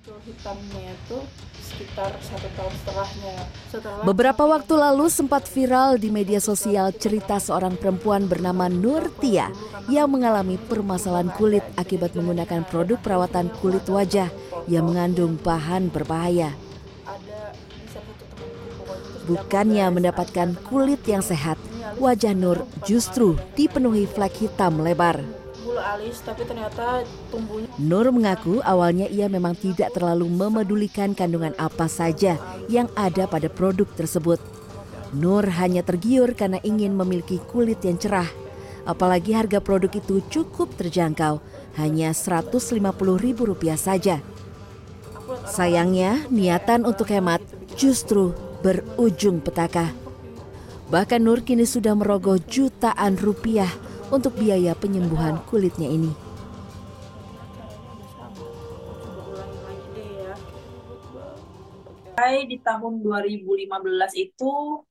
muncul hitamnya itu sekitar satu tahun setelahnya. Setelah Beberapa waktu lalu sempat viral di media sosial cerita seorang perempuan bernama Nur Tia yang mengalami permasalahan kulit akibat menggunakan produk perawatan kulit wajah yang mengandung bahan berbahaya. Bukannya mendapatkan kulit yang sehat, wajah Nur justru dipenuhi flek hitam lebar. Bulu alis tapi ternyata tumbuhnya Nur mengaku awalnya ia memang tidak terlalu memedulikan kandungan apa saja yang ada pada produk tersebut. Nur hanya tergiur karena ingin memiliki kulit yang cerah. Apalagi harga produk itu cukup terjangkau, hanya Rp150.000 saja. Sayangnya, niatan untuk hemat justru berujung petaka. Bahkan Nur kini sudah merogoh jutaan rupiah untuk biaya penyembuhan kulitnya ini. di tahun 2015 itu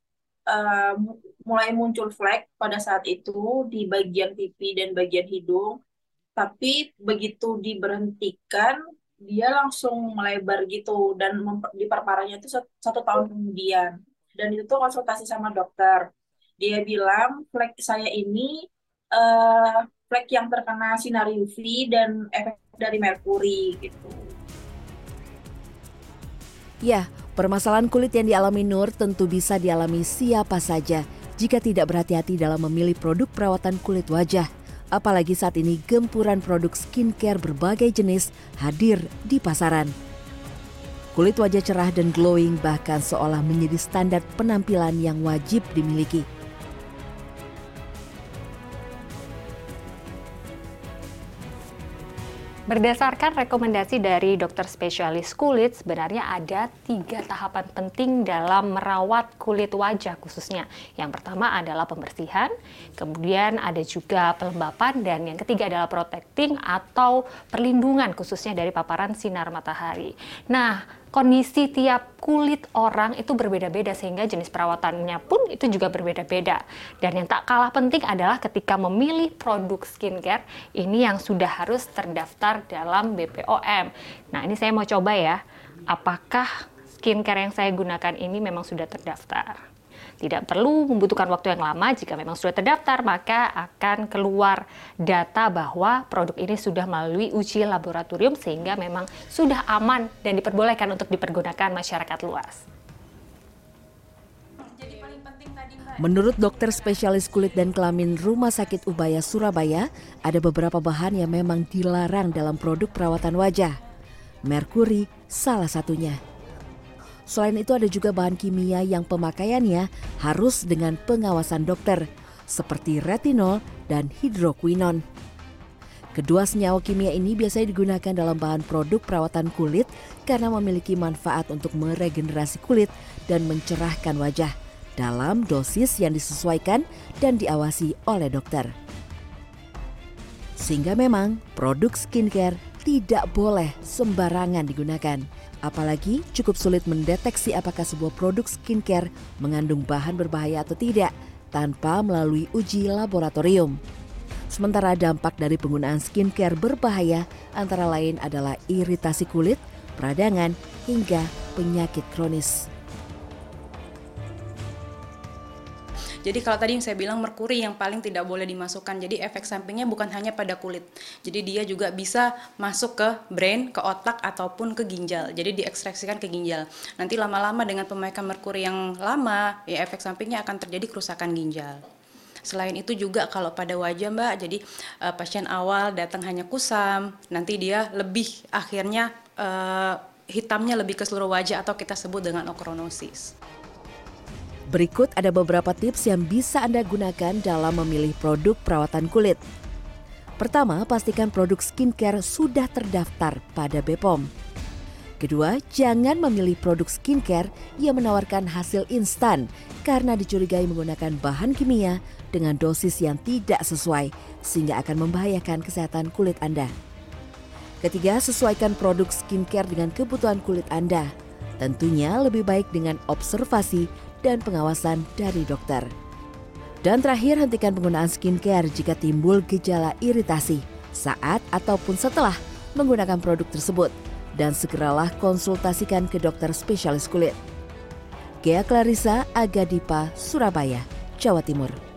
mu- mulai muncul flek pada saat itu di bagian pipi dan bagian hidung. Tapi begitu diberhentikan, dia langsung melebar gitu dan diperparahnya itu sat- satu tahun kemudian. Dan itu tuh konsultasi sama dokter. Dia bilang flek saya ini eh, flek yang terkena sinar UV dan efek dari merkuri gitu. Ya, permasalahan kulit yang dialami Nur tentu bisa dialami siapa saja jika tidak berhati-hati dalam memilih produk perawatan kulit wajah. Apalagi saat ini gempuran produk skincare berbagai jenis hadir di pasaran. Kulit wajah cerah dan glowing bahkan seolah menjadi standar penampilan yang wajib dimiliki. Berdasarkan rekomendasi dari dokter spesialis kulit, sebenarnya ada tiga tahapan penting dalam merawat kulit wajah khususnya. Yang pertama adalah pembersihan, kemudian ada juga pelembapan, dan yang ketiga adalah protecting atau perlindungan khususnya dari paparan sinar matahari. Nah, kondisi tiap kulit orang itu berbeda-beda sehingga jenis perawatannya pun itu juga berbeda-beda. Dan yang tak kalah penting adalah ketika memilih produk skincare ini yang sudah harus terdaftar dalam BPOM. Nah, ini saya mau coba ya. Apakah skincare yang saya gunakan ini memang sudah terdaftar? Tidak perlu membutuhkan waktu yang lama jika memang sudah terdaftar, maka akan keluar data bahwa produk ini sudah melalui uji laboratorium sehingga memang sudah aman dan diperbolehkan untuk dipergunakan masyarakat luas. Menurut dokter spesialis kulit dan kelamin Rumah Sakit Ubaya Surabaya, ada beberapa bahan yang memang dilarang dalam produk perawatan wajah. Merkuri salah satunya. Selain itu ada juga bahan kimia yang pemakaiannya harus dengan pengawasan dokter, seperti retinol dan hidroquinon. Kedua senyawa kimia ini biasanya digunakan dalam bahan produk perawatan kulit karena memiliki manfaat untuk meregenerasi kulit dan mencerahkan wajah dalam dosis yang disesuaikan dan diawasi oleh dokter. Sehingga memang produk skincare tidak boleh sembarangan digunakan. Apalagi cukup sulit mendeteksi apakah sebuah produk skincare mengandung bahan berbahaya atau tidak tanpa melalui uji laboratorium. Sementara dampak dari penggunaan skincare berbahaya antara lain adalah iritasi kulit, peradangan, hingga penyakit kronis. Jadi kalau tadi yang saya bilang merkuri yang paling tidak boleh dimasukkan. Jadi efek sampingnya bukan hanya pada kulit. Jadi dia juga bisa masuk ke brain, ke otak ataupun ke ginjal. Jadi diekstraksikan ke ginjal. Nanti lama-lama dengan pemakaian merkuri yang lama, ya efek sampingnya akan terjadi kerusakan ginjal. Selain itu juga kalau pada wajah Mbak, jadi uh, pasien awal datang hanya kusam, nanti dia lebih akhirnya uh, hitamnya lebih ke seluruh wajah atau kita sebut dengan okronosis. Berikut ada beberapa tips yang bisa Anda gunakan dalam memilih produk perawatan kulit. Pertama, pastikan produk skincare sudah terdaftar pada BPOM. Kedua, jangan memilih produk skincare yang menawarkan hasil instan karena dicurigai menggunakan bahan kimia dengan dosis yang tidak sesuai sehingga akan membahayakan kesehatan kulit Anda. Ketiga, sesuaikan produk skincare dengan kebutuhan kulit Anda. Tentunya lebih baik dengan observasi dan pengawasan dari dokter. Dan terakhir, hentikan penggunaan skincare jika timbul gejala iritasi saat ataupun setelah menggunakan produk tersebut dan segeralah konsultasikan ke dokter spesialis kulit. Gea Clarissa, Agadipa, Surabaya, Jawa Timur.